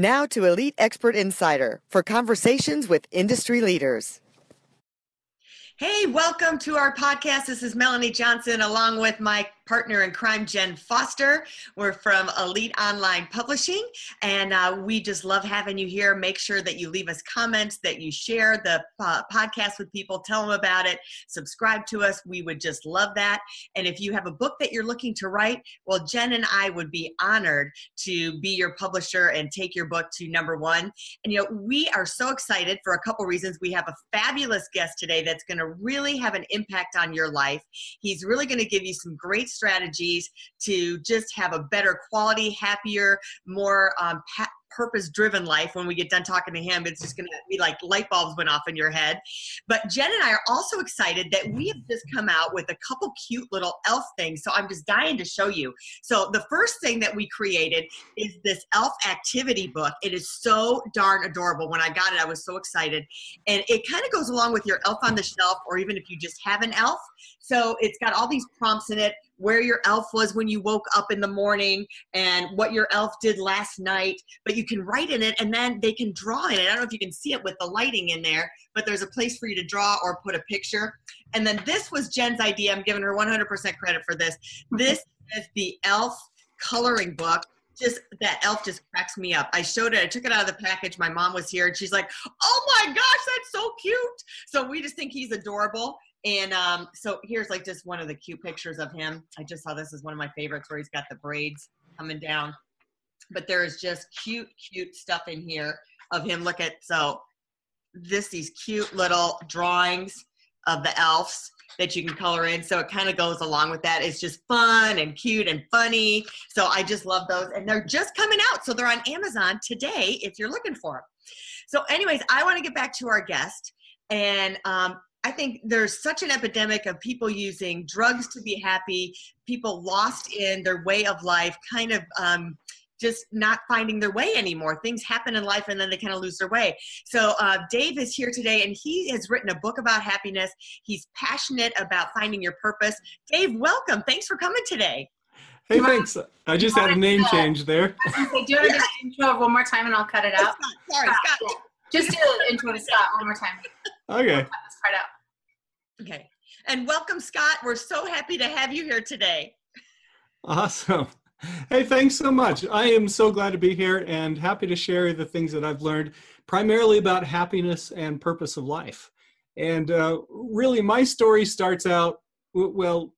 Now to Elite Expert Insider for conversations with industry leaders. Hey, welcome to our podcast. This is Melanie Johnson along with my partner in crime, Jen Foster. We're from Elite Online Publishing, and uh, we just love having you here. Make sure that you leave us comments, that you share the uh, podcast with people, tell them about it, subscribe to us. We would just love that. And if you have a book that you're looking to write, well, Jen and I would be honored to be your publisher and take your book to number one. And you know, we are so excited for a couple reasons. We have a fabulous guest today that's going to really have an impact on your life. He's really going to give you some great strategies to just have a better quality, happier, more um, pa- purpose driven life when we get done talking to him. It's just going to be like light bulbs went off in your head. But jen and i are also excited that we have just come out with a couple cute little elf things. So i'm just dying to show you. So the first thing that we created is this elf activity book. It is so darn adorable. When i got it i was so excited. And it kind of goes along with your elf on the shelf or even if you just have an elf. So it's got all these prompts in it where your elf was when you woke up in the morning and what your elf did last night. But you can write in it and then they can draw in it. I don't know if you can see it with the lighting in there, but there's a place for you to draw or put a picture. And then this was Jen's idea. I'm giving her 100% credit for this. This is the elf coloring book just that elf just cracks me up. I showed it, I took it out of the package. My mom was here and she's like, Oh my gosh, that's so cute. So we just think he's adorable. And um, so here's like just one of the cute pictures of him. I just saw this as one of my favorites where he's got the braids coming down. But there is just cute, cute stuff in here of him. Look at so this these cute little drawings of the elves that you can color in. So it kind of goes along with that. It's just fun and cute and funny. So I just love those. And they're just coming out. So they're on Amazon today if you're looking for them. So, anyways, I want to get back to our guest. And um, I think there's such an epidemic of people using drugs to be happy, people lost in their way of life, kind of um, just not finding their way anymore. Things happen in life and then they kind of lose their way. So, uh, Dave is here today and he has written a book about happiness. He's passionate about finding your purpose. Dave, welcome. Thanks for coming today. Hey, thanks. I just had a name change there. Okay, do you want to just intro one more time and I'll cut it out? Scott, sorry, Scott. Scott. Just do the intro to Scott one more time. Okay. Let's try it out. Okay. And welcome, Scott. We're so happy to have you here today. Awesome. Hey, thanks so much. I am so glad to be here and happy to share the things that I've learned, primarily about happiness and purpose of life. And uh, really, my story starts out well,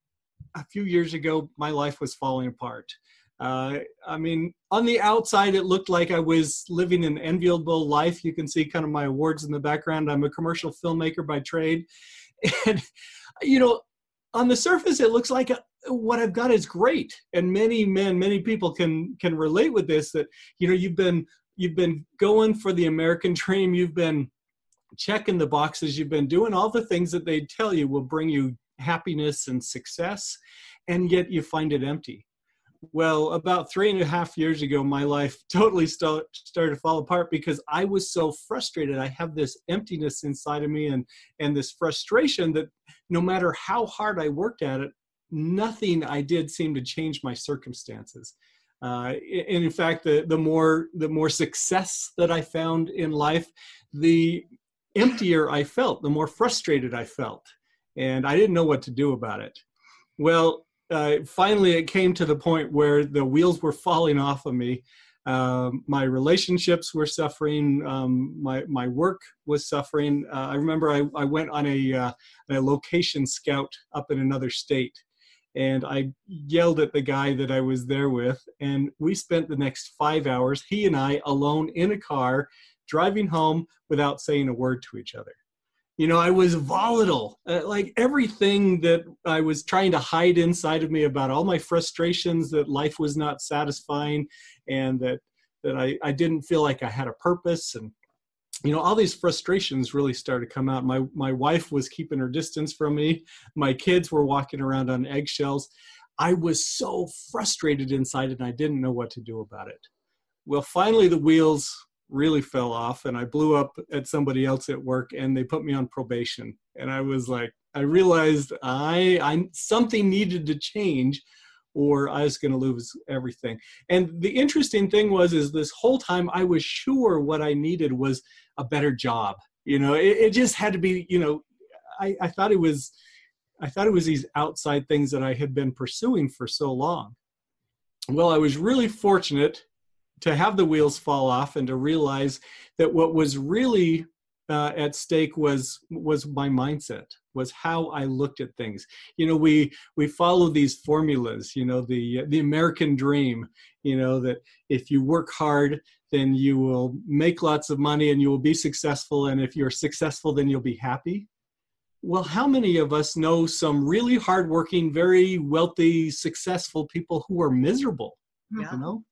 a few years ago, my life was falling apart. Uh, I mean, on the outside, it looked like I was living an enviable life. You can see kind of my awards in the background. I'm a commercial filmmaker by trade. And, you know, on the surface, it looks like uh, what I've got is great. And many men, many people can can relate with this that, you know, you've been you've been going for the American dream. You've been checking the boxes. You've been doing all the things that they tell you will bring you happiness and success. And yet you find it empty well, about three and a half years ago, my life totally st- started to fall apart because I was so frustrated. I have this emptiness inside of me and, and this frustration that no matter how hard I worked at it, nothing I did seemed to change my circumstances. Uh, and in fact, the, the more the more success that I found in life, the emptier I felt, the more frustrated I felt, and I didn't know what to do about it. Well, uh, finally it came to the point where the wheels were falling off of me. Um, my relationships were suffering. Um, my my work was suffering. Uh, I remember I, I went on a, uh, a location scout up in another state, and I yelled at the guy that I was there with, and we spent the next five hours, he and I, alone in a car, driving home without saying a word to each other you know i was volatile. Uh, like everything that i was trying to hide inside of me about all my frustrations that life was not satisfying and that that i, I didn't feel like i had a purpose and you know all these frustrations really started to come out. My my wife was keeping her distance from me. My kids were walking around on eggshells. I was so frustrated inside and i didn't know what to do about it. Well finally the wheels really fell off and i blew up at somebody else at work and they put me on probation and i was like i realized i i something needed to change or I was going to lose everything. And the interesting thing was, is this whole time I was sure what I needed was a better job. You know, it, it just had to be. You know, I, I thought it was, I thought it was these outside things that I had been pursuing for so long. Well, I was really fortunate to have the wheels fall off and to realize that what was really uh, at stake was was my mindset was how i looked at things. You know we we follow these formulas you know the the american dream you know that if you work hard then you will make lots of money and you will be successful and if you're successful then you'll be happy. Well how many of us know some really hardworking very wealthy successful people who are miserable yeah. you know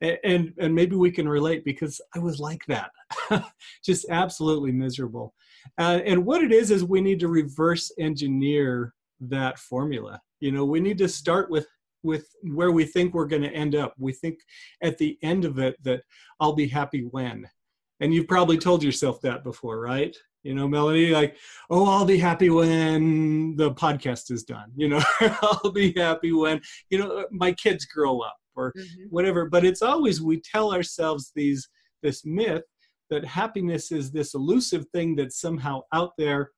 and and maybe we can relate because i was like that. Just absolutely miserable. Uh, and what it is is we need to reverse engineer that formula. You know we need to start with with where we think we're going to end up. We think at the end of it that i'll be happy when. And you've probably told yourself that before right? You know melanie like oh i'll be happy when the podcast is done. You know i'll be happy when you know my kids grow up or mm-hmm. whatever but it's always we tell ourselves these this myth that happiness is this elusive thing that's somehow out there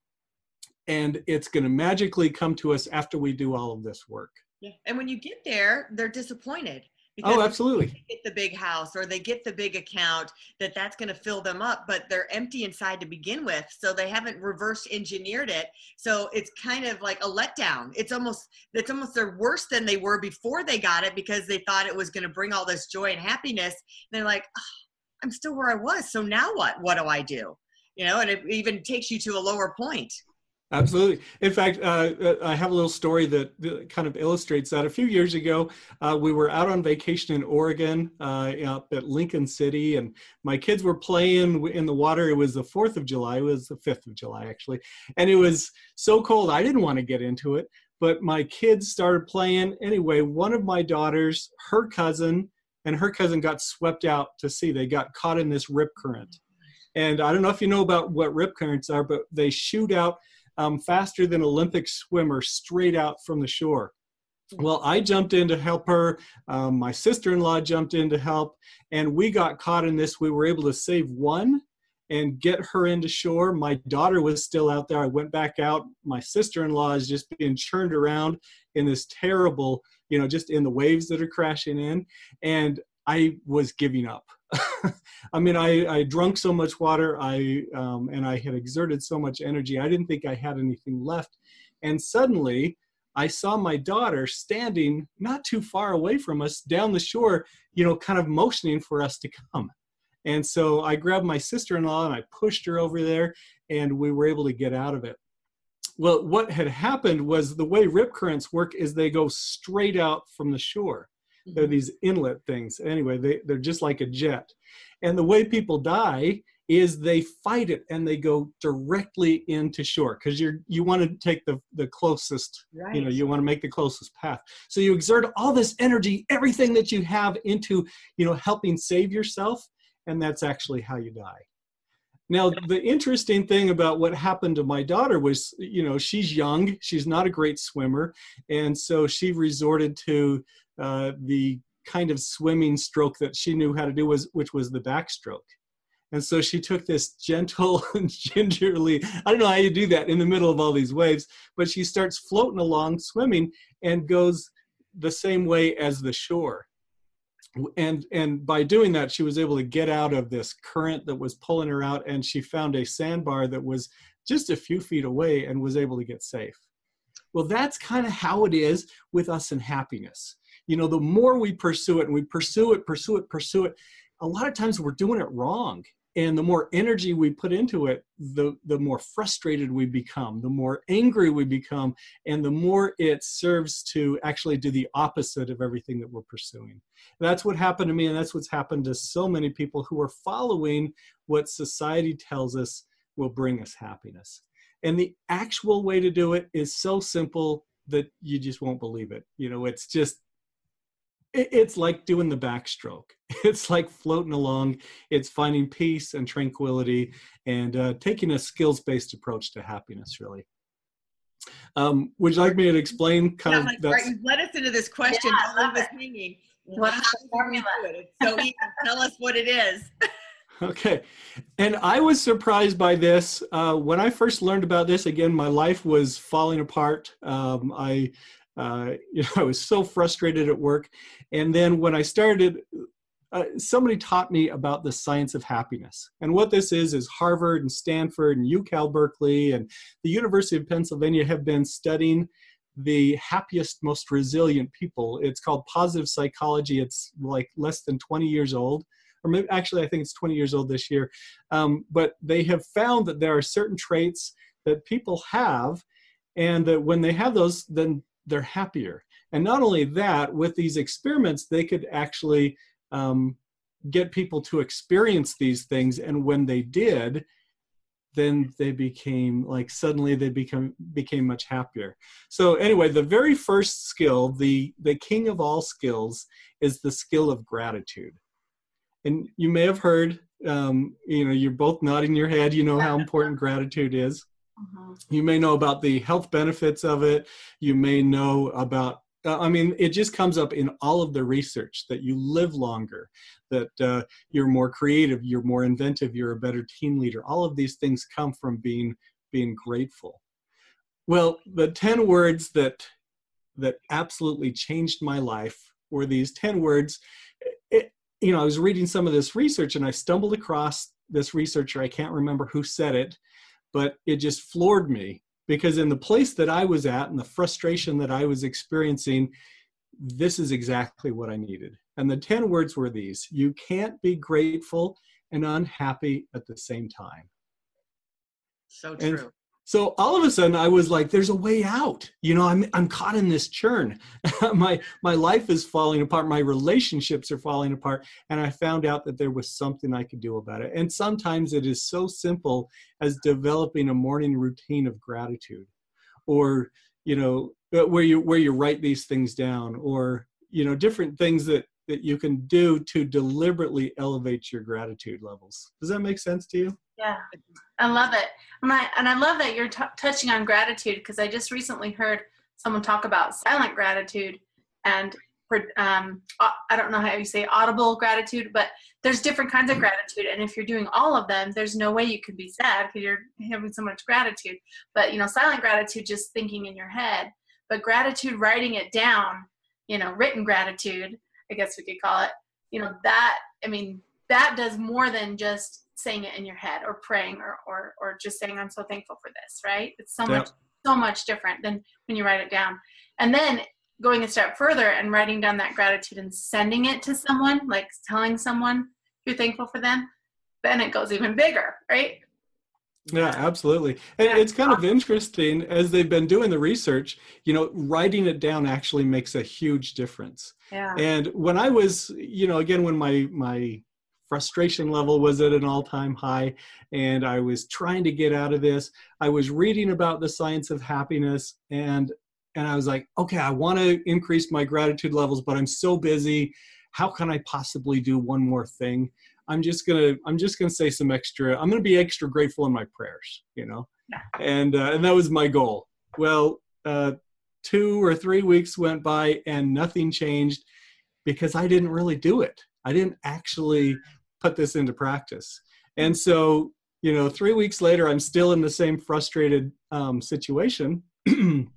and it's going to magically come to us after we do all of this work yeah. and when you get there they're disappointed Oh, because oh, absolutely. They get the big house or they get the big account that that's going to fill them up, but they're empty inside to begin with. So they haven't reverse engineered it. So it's kind of like a letdown. It's almost, it's almost they're worse than they were before they got it because they thought it was going to bring all this joy and happiness. And they're like, oh, I'm still where I was. So now what? What do I do? You know, and it even takes you to a lower point. Absolutely. In fact, uh, uh, I have a little story that kind of illustrates that. A few years ago, uh, we were out on vacation in Oregon, uh, up at Lincoln City, and my kids were playing in the water. It was the 4th of July, it was the 5th of July, actually. And it was so cold, I didn't want to get into it, but my kids started playing. Anyway, one of my daughters, her cousin, and her cousin got swept out to sea. They got caught in this rip current. And I don't know if you know about what rip currents are, but they shoot out um, faster than Olympic swimmer straight out from the shore. Well, I jumped in to help her. Um, my sister in law jumped in to help, and we got caught in this. We were able to save one and get her into shore. My daughter was still out there. I went back out. My sister in law is just being churned around in this terrible, you know, just in the waves that are crashing in. And I was giving up. I mean, I, I drunk so much water, I um, and I had exerted so much energy. I didn't think I had anything left, and suddenly I saw my daughter standing not too far away from us down the shore, you know, kind of motioning for us to come. And so I grabbed my sister-in-law and I pushed her over there, and we were able to get out of it. Well, what had happened was the way rip currents work is they go straight out from the shore. They're mm-hmm. these inlet things. Anyway, they, they're just like a jet. And the way people die is they fight it and they go directly into shore because you're you want to take the the closest right. you know you want to make the closest path so you exert all this energy everything that you have into you know helping save yourself and that's actually how you die now the interesting thing about what happened to my daughter was you know she's young she's not a great swimmer and so she resorted to uh, the kind of swimming stroke that she knew how to do was which was the backstroke. And so she took this gentle and gingerly i don't know how you do that in the middle of all these waves but she starts floating along swimming and goes the same way as the shore. And and by doing that she was able to get out of this current that was pulling her out and she found a sandbar that was just a few feet away and was able to get safe. Well that's kind of how it is with us in happiness you know the more we pursue it and we pursue it pursue it pursue it a lot of times we're doing it wrong. And the more energy we put into it the the more frustrated we become the more angry we become and the more it serves to actually do the opposite of everything that we're pursuing. That's what happened to me and that's what's happened to so many people who are following what society tells us will bring us happiness. And the actual way to do it is so simple that you just won't believe it. You know it's just it's like doing the backstroke. It's like floating along. It's finding peace and tranquility and uh, taking a skills based approach to happiness, really. Um, would you like me to explain kind yeah, of that? You led us into this question. Yeah, I love us hanging. What is the formula? It? So tell us what it is. okay. And I was surprised by this. Uh, when I first learned about this, again, my life was falling apart. Um, I uh, you know, I was so frustrated at work. And then when I started, uh, somebody taught me about the science of happiness. And what this is, is Harvard and Stanford and UCal Berkeley and the University of Pennsylvania have been studying the happiest, most resilient people. It's called positive psychology. It's like less than 20 years old. Or maybe, actually, I think it's 20 years old this year. Um, but they have found that there are certain traits that people have, and that when they have those, then they're happier. And not only that, with these experiments, they could actually um, get people to experience these things. And when they did, then they became like suddenly they become became much happier so anyway the very first skill the the king of all skills is the skill of gratitude and you may have heard um, you know you're both nodding your head you know how important gratitude is uh-huh. You may know about the health benefits of it. You may know about, uh, I mean, it just comes up in all of the research that you live longer, that uh, you're more creative, you're more inventive, you're a better team leader. All of these things come from being being grateful. Well, the 10 words that that absolutely changed my life were these 10 words. It, you know, I was reading some of this research and I stumbled across this researcher. I can't remember who said it, but it just floored me because in the place that I was at and the frustration that I was experiencing, this is exactly what I needed. And the 10 words were these You can't be grateful and unhappy at the same time. So true. And so all of a sudden i was like there's a way out. You know i'm i'm caught in this churn. My my life is falling apart. My relationships are falling apart. And i found out that there was something i could do about it. And sometimes it is so simple as developing a morning routine of gratitude or you know uh, where you where you write these things down or you know different things that that you can do to deliberately elevate your gratitude levels. Does that make sense to you yeah, I love it. And I, and I love that you're t- touching on gratitude because I just recently heard someone talk about silent gratitude and um, I don't know how you say audible gratitude, but there's different kinds of gratitude. And if you're doing all of them, there's no way you could be sad because you're having so much gratitude. But, you know, silent gratitude, just thinking in your head, but gratitude, writing it down, you know, written gratitude, I guess we could call it, you know, that, I mean, that does more than just saying it in your head or praying or or, or just saying i'm so thankful for this right? It's so much so much different than when you write it down. And then going a step further and writing down that gratitude and sending it to someone like telling someone you're thankful for them then it goes even bigger right? Yeah absolutely. And yeah. it's kind of interesting as they've been doing the research you know writing it down actually makes a huge difference. Yeah. And when i was you know again when my my frustration level was at an all-time high and i was trying to get out of this. I was reading about the science of happiness and and i was like okay i want to increase my gratitude levels but i'm so busy. How can i possibly do one more thing? I'm just gonna i'm just gonna say some extra i'm gonna be extra grateful in my prayers you know? Yeah. and uh, and that was my goal. Well uh, two or three weeks went by and nothing changed because i didn't really do it. I didn't actually put this into practice. And so, you know, three weeks later, I'm still in the same frustrated um, situation. and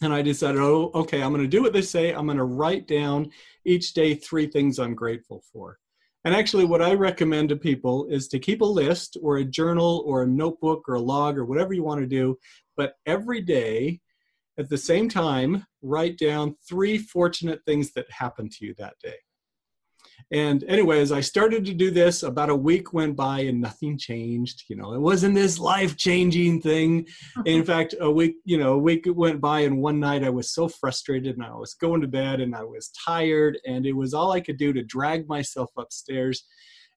I decided, oh, okay, I'm going to do what they say. I'm going to write down each day three things I'm grateful for. And actually, what I recommend to people is to keep a list or a journal or a notebook or a log or whatever you want to do. But every day, at the same time, write down three fortunate things that happened to you that day. And anyway, as I started to do this, about a week went by and nothing changed. You know, it wasn't this life-changing thing. In mm-hmm. fact, a week, you know, a week went by, and one night I was so frustrated, and I was going to bed, and I was tired, and it was all I could do to drag myself upstairs.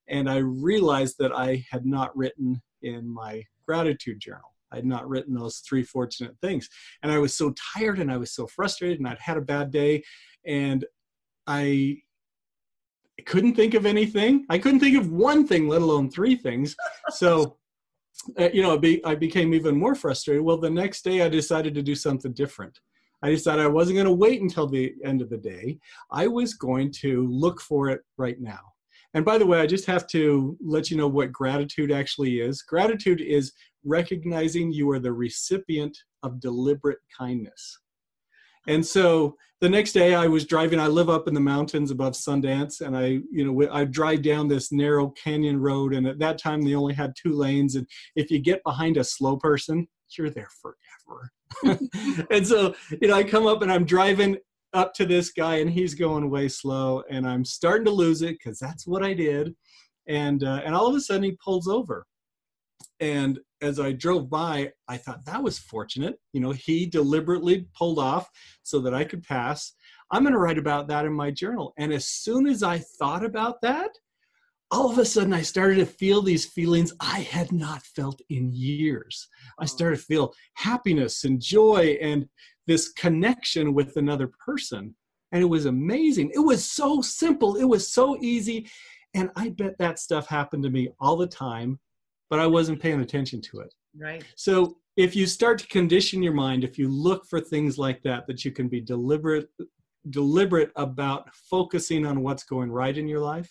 And I realized that I had not written in my gratitude journal. I had not written those three fortunate things. And I was so tired and I was so frustrated and I'd had a bad day. And I couldn't think of anything. I couldn't think of one thing, let alone three things. So, uh, you know, be, I became even more frustrated. Well, the next day I decided to do something different. I decided I wasn't going to wait until the end of the day. I was going to look for it right now. And by the way, I just have to let you know what gratitude actually is. Gratitude is recognizing you are the recipient of deliberate kindness. And so the next day I was driving, I live up in the mountains above Sundance and I, you know, I drive down this narrow canyon road. And at that time they only had two lanes. And if you get behind a slow person, you're there forever. and so, you know, I come up and I'm driving up to this guy and he's going way slow and I'm starting to lose it because that's what I did. And, uh, and all of a sudden he pulls over and as I drove by, I thought that was fortunate. You know, he deliberately pulled off so that I could pass. I'm going to write about that in my journal. And as soon as I thought about that, all of a sudden I started to feel these feelings I had not felt in years. I oh. started to feel happiness and joy and this connection with another person. And it was amazing. It was so simple, it was so easy. And I bet that stuff happened to me all the time but I wasn't paying attention to it. Right. So if you start to condition your mind, if you look for things like that, that you can be deliberate, deliberate about focusing on what's going right in your life,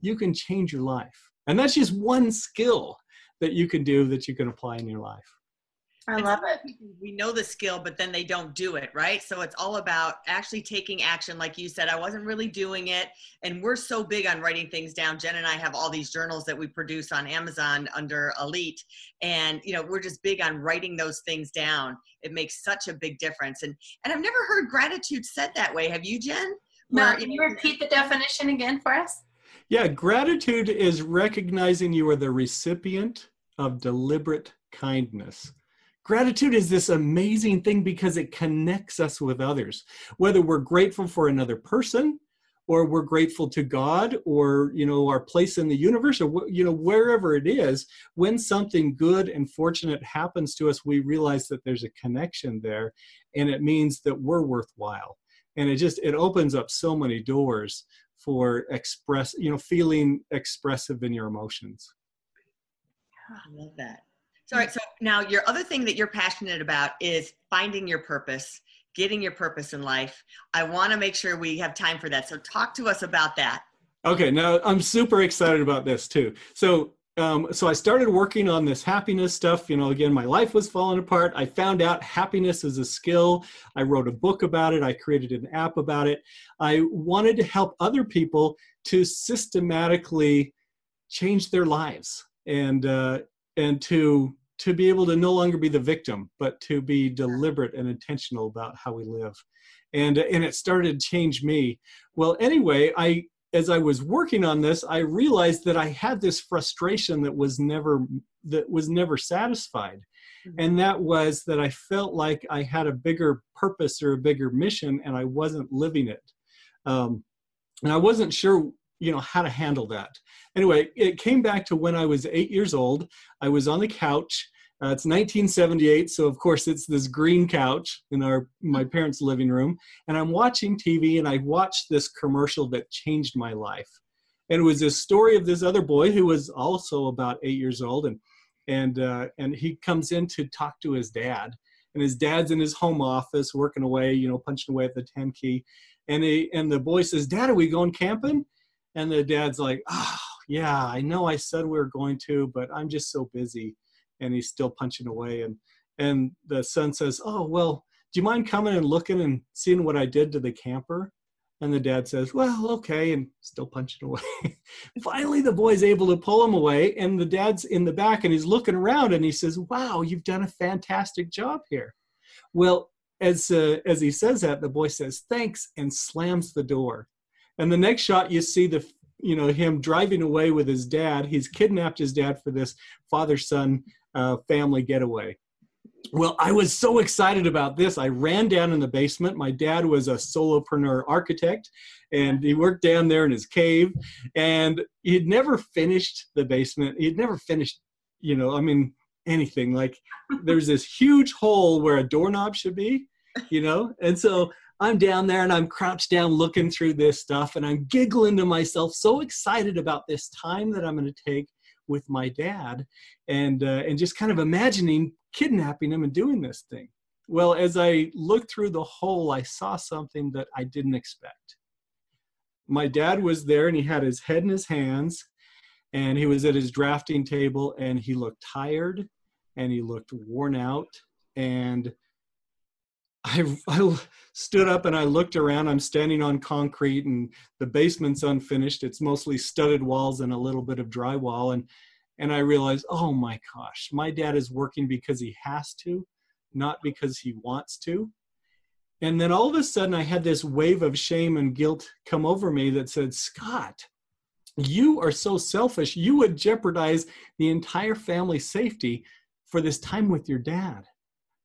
you can change your life. And that's just one skill that you can do that you can apply in your life. I love it. We know the skill, but then they don't do it, right? So it's all about actually taking action. Like you said, I wasn't really doing it. And we're so big on writing things down. Jen and I have all these journals that we produce on Amazon under Elite. And, you know, we're just big on writing those things down. It makes such a big difference. And and I've never heard gratitude said that way. Have you, Jen? No, can you repeat the definition again for us? Yeah, gratitude is recognizing you are the recipient of deliberate kindness. Gratitude is this amazing thing because it connects us with others. Whether we're grateful for another person, or we're grateful to God, or you know our place in the universe, or you know wherever it is. When something good and fortunate happens to us, we realize that there's a connection there, and it means that we're worthwhile. And it just it opens up so many doors for express, you know, feeling expressive in your emotions. Ah. I love that. So, right, so now your other thing that you're passionate about is finding your purpose, getting your purpose in life. I want to make sure we have time for that. So talk to us about that. Okay, now I'm super excited about this too. So um, so I started working on this happiness stuff. You know, again, my life was falling apart. I found out happiness is a skill. I wrote a book about it. I created an app about it. I wanted to help other people to systematically change their lives and uh, and to to be able to no longer be the victim, but to be deliberate and intentional about how we live. And, and it started to change me. Well, anyway, I, as I was working on this, I realized that I had this frustration that was never, that was never satisfied. Mm-hmm. And that was that I felt like I had a bigger purpose or a bigger mission and I wasn't living it. Um, and I wasn't sure you know how to handle that anyway it came back to when i was eight years old i was on the couch uh, it's 1978, so of course it's this green couch in our my parents' living room, and I'm watching TV, and I watched this commercial that changed my life. And it was this story of this other boy who was also about eight years old, and and uh, and he comes in to talk to his dad, and his dad's in his home office working away, you know, punching away at the 10 key, and he and the boy says, "Dad, are we going camping?" And the dad's like, "Oh, yeah, I know I said we were going to, but I'm just so busy." And he's still punching away. And and the son says oh well do you mind coming and looking and seeing what i did to the camper? And the dad says well okay and still punching away. Finally the boy's able to pull him away and the dad's in the back and he's looking around and he says wow you've done a fantastic job here. Well as uh, as he says that the boy says thanks and slams the door. And the next shot you see the you know him driving away with his dad. He's kidnapped his dad for this father son uh, family getaway. Well, I was so excited about this. I ran down in the basement. My dad was a solopreneur architect, and he worked down there in his cave. And he'd never finished the basement. He'd never finished, you know, I mean, anything. Like there's this huge hole where a doorknob should be, you know. And so I'm down there and I'm crouched down looking through this stuff, and I'm giggling to myself, so excited about this time that I'm going to take with my dad and uh, and just kind of imagining kidnapping him and doing this thing. Well as i looked through the hole i saw something that i didn't expect. My dad was there and he had his head in his hands and he was at his drafting table and he looked tired and he looked worn out and I, I, stood up and I looked around. I'm standing on concrete and the basement's unfinished. It's mostly studded walls and a little bit of drywall. And, and I realized, oh my gosh, my dad is working because he has to, not because he wants to. And then all of a sudden, I had this wave of shame and guilt come over me that said, Scott, you are so selfish. You would jeopardize the entire family's safety for this time with your dad.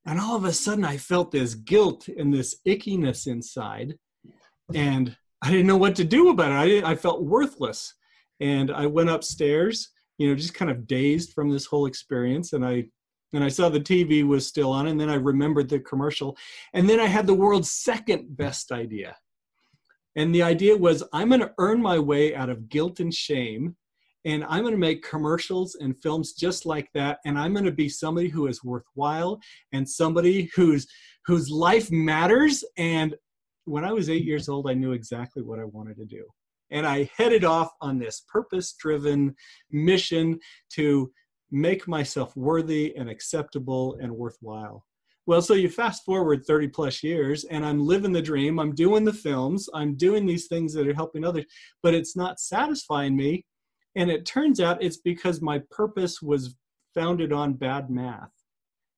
And all of a sudden, I felt this guilt and this ickiness inside. And I didn't know what to do about it. I, I felt worthless. And I went upstairs, you know, just kind of dazed from this whole experience. And I and I saw the TV was still on, and then I remembered the commercial. And then I had the world's second best idea. And the idea was I'm going to earn my way out of guilt and shame and I'm going to make commercials and films just like that. And I'm going to be somebody who is worthwhile and somebody whose whose life matters. And when I was eight years old, I knew exactly what I wanted to do. And I headed off on this purpose driven mission to make myself worthy and acceptable and worthwhile. Well, so you fast forward 30 plus years, and I'm living the dream. I'm doing the films. I'm doing these things that are helping others, but it's not satisfying me and it turns out it's because my purpose was founded on bad math.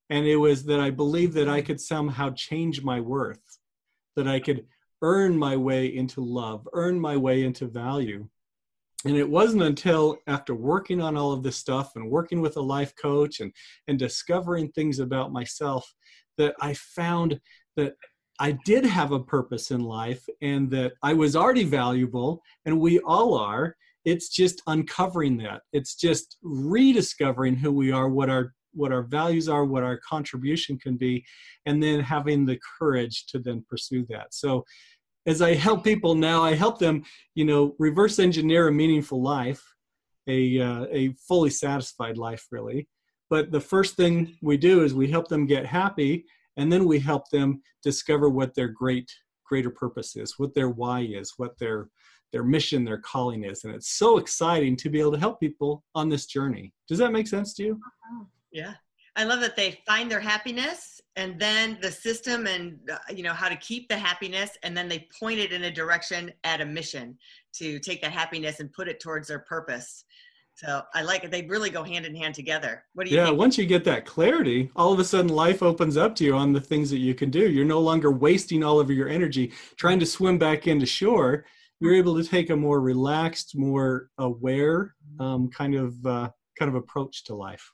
And it was that I believed that I could somehow change my worth, that I could earn my way into love, earn my way into value. And it wasn't until after working on all of this stuff and working with a life coach and, and discovering things about myself that I found that I did have a purpose in life and that I was already valuable, and we all are, it's just uncovering that. It's just rediscovering who we are what our what our values are what our contribution can be and then having the courage to then pursue that. So as i help people now i help them you know reverse engineer a meaningful life a uh, a fully satisfied life really. But the first thing we do is we help them get happy and then we help them discover what their great greater purpose is what their why is what their their mission, their calling is. And it's so exciting to be able to help people on this journey. Does that make sense to you? Yeah. I love that they find their happiness and then the system and uh, you know how to keep the happiness and then they point it in a direction at a mission to take that happiness and put it towards their purpose. So I like it. They really go hand in hand together. What do you Yeah, think? once you get that clarity, all of a sudden life opens up to you on the things that you can do. You're no longer wasting all of your energy trying to swim back into shore you're able to take a more relaxed, more aware um, kind of uh, kind of approach to life.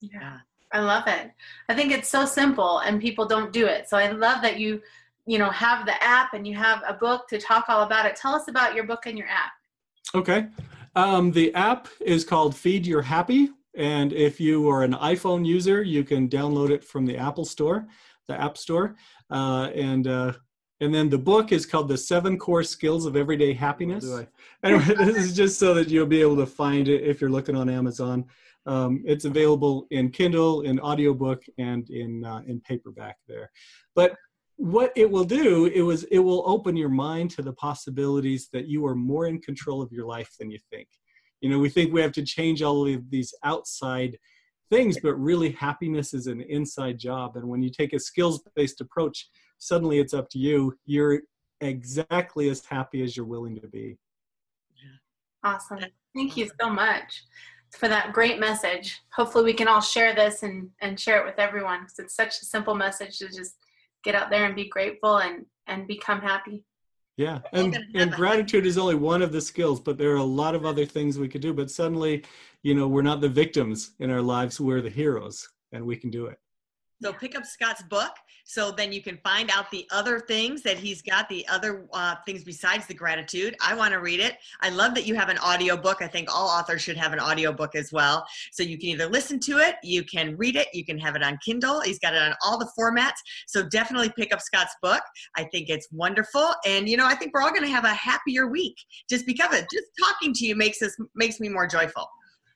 Yeah, I love it. I think it's so simple, and people don't do it. So I love that you, you know, have the app and you have a book to talk all about it. Tell us about your book and your app. Okay, um, the app is called Feed Your Happy, and if you are an iPhone user, you can download it from the Apple Store, the App Store, uh, and uh, and then the book is called The Seven Core Skills of Everyday Happiness. Anyway, this is just so that you'll be able to find it if you're looking on Amazon. Um, it's available in Kindle, in audiobook, and in uh, in paperback there. But what it will do it was it will open your mind to the possibilities that you are more in control of your life than you think. You know, we think we have to change all of these outside things, but really happiness is an inside job. And when you take a skills-based approach, suddenly it's up to you. You're exactly as happy as you're willing to be. Awesome. Thank you so much for that great message. Hopefully, we can all share this and, and share it with everyone because it's such a simple message to just get out there and be grateful and, and become happy. Yeah, and and gratitude is only one of the skills, but there are a lot of other things we could do. But suddenly, you know, we're not the victims in our lives; we're the heroes, and we can do it. So pick up Scott's book. So then you can find out the other things that he's got, the other uh, things besides the gratitude. I want to read it. I love that you have an audio book. I think all authors should have an audio book as well. So you can either listen to it, you can read it, you can have it on Kindle. He's got it on all the formats. So definitely pick up Scott's book. I think it's wonderful. And you know, I think we're all going to have a happier week just because of it. Just talking to you makes us makes me more joyful.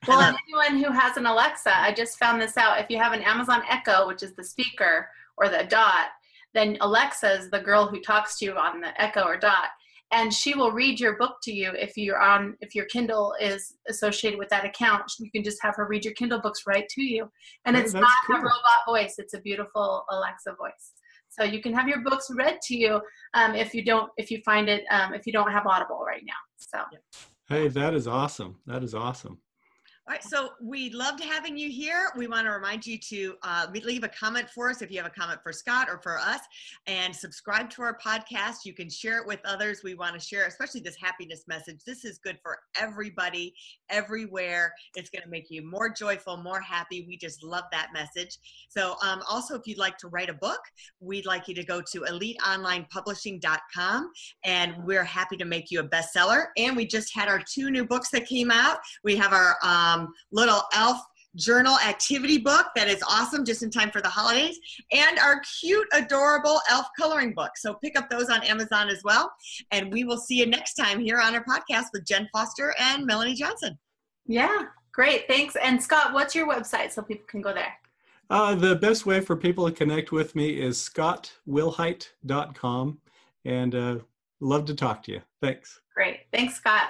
Well, and anyone who has an Alexa, I just found this out. If you have an Amazon Echo, which is the speaker or the dot, then Alexa is the girl who talks to you on the Echo or dot, and she will read your book to you if you're on if your Kindle is associated with that account. You can just have her read your Kindle books right to you, and oh, it's not cool. a robot voice; it's a beautiful Alexa voice. So you can have your books read to you um, if you don't if you find it um, if you don't have Audible right now. So. Hey, that is awesome. That is awesome. All right, so we loved having you here. We want to remind you to uh, leave a comment for us if you have a comment for Scott or for us, and subscribe to our podcast. You can share it with others. We want to share, especially this happiness message. This is good for everybody, everywhere. It's going to make you more joyful, more happy. We just love that message. So, um, also, if you'd like to write a book, we'd like you to go to eliteonlinepublishing.com, and we're happy to make you a bestseller. And we just had our two new books that came out. We have our um, um, little elf journal activity book that is awesome just in time for the holidays and our cute adorable elf coloring book. So pick up those on amazon as well and we will see you next time here on our podcast with jen foster and melanie johnson. Yeah great thanks. And scott what's your website so people can go there? Uh, the best way for people to connect with me is scottwilhite.com and uh, love to talk to you. Thanks. Great thanks scott